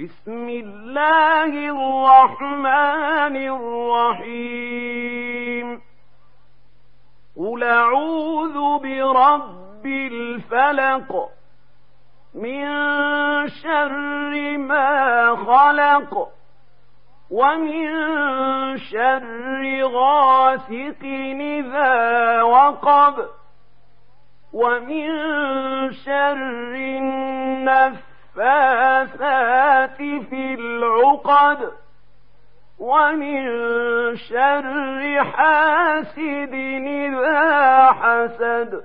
بسم الله الرحمن الرحيم. قل أعوذ برب الفلق من شر ما خلق ومن شر غاسق إذا وقب ومن شر النفاثات في العقد ومن شر حاسد إذا حسد.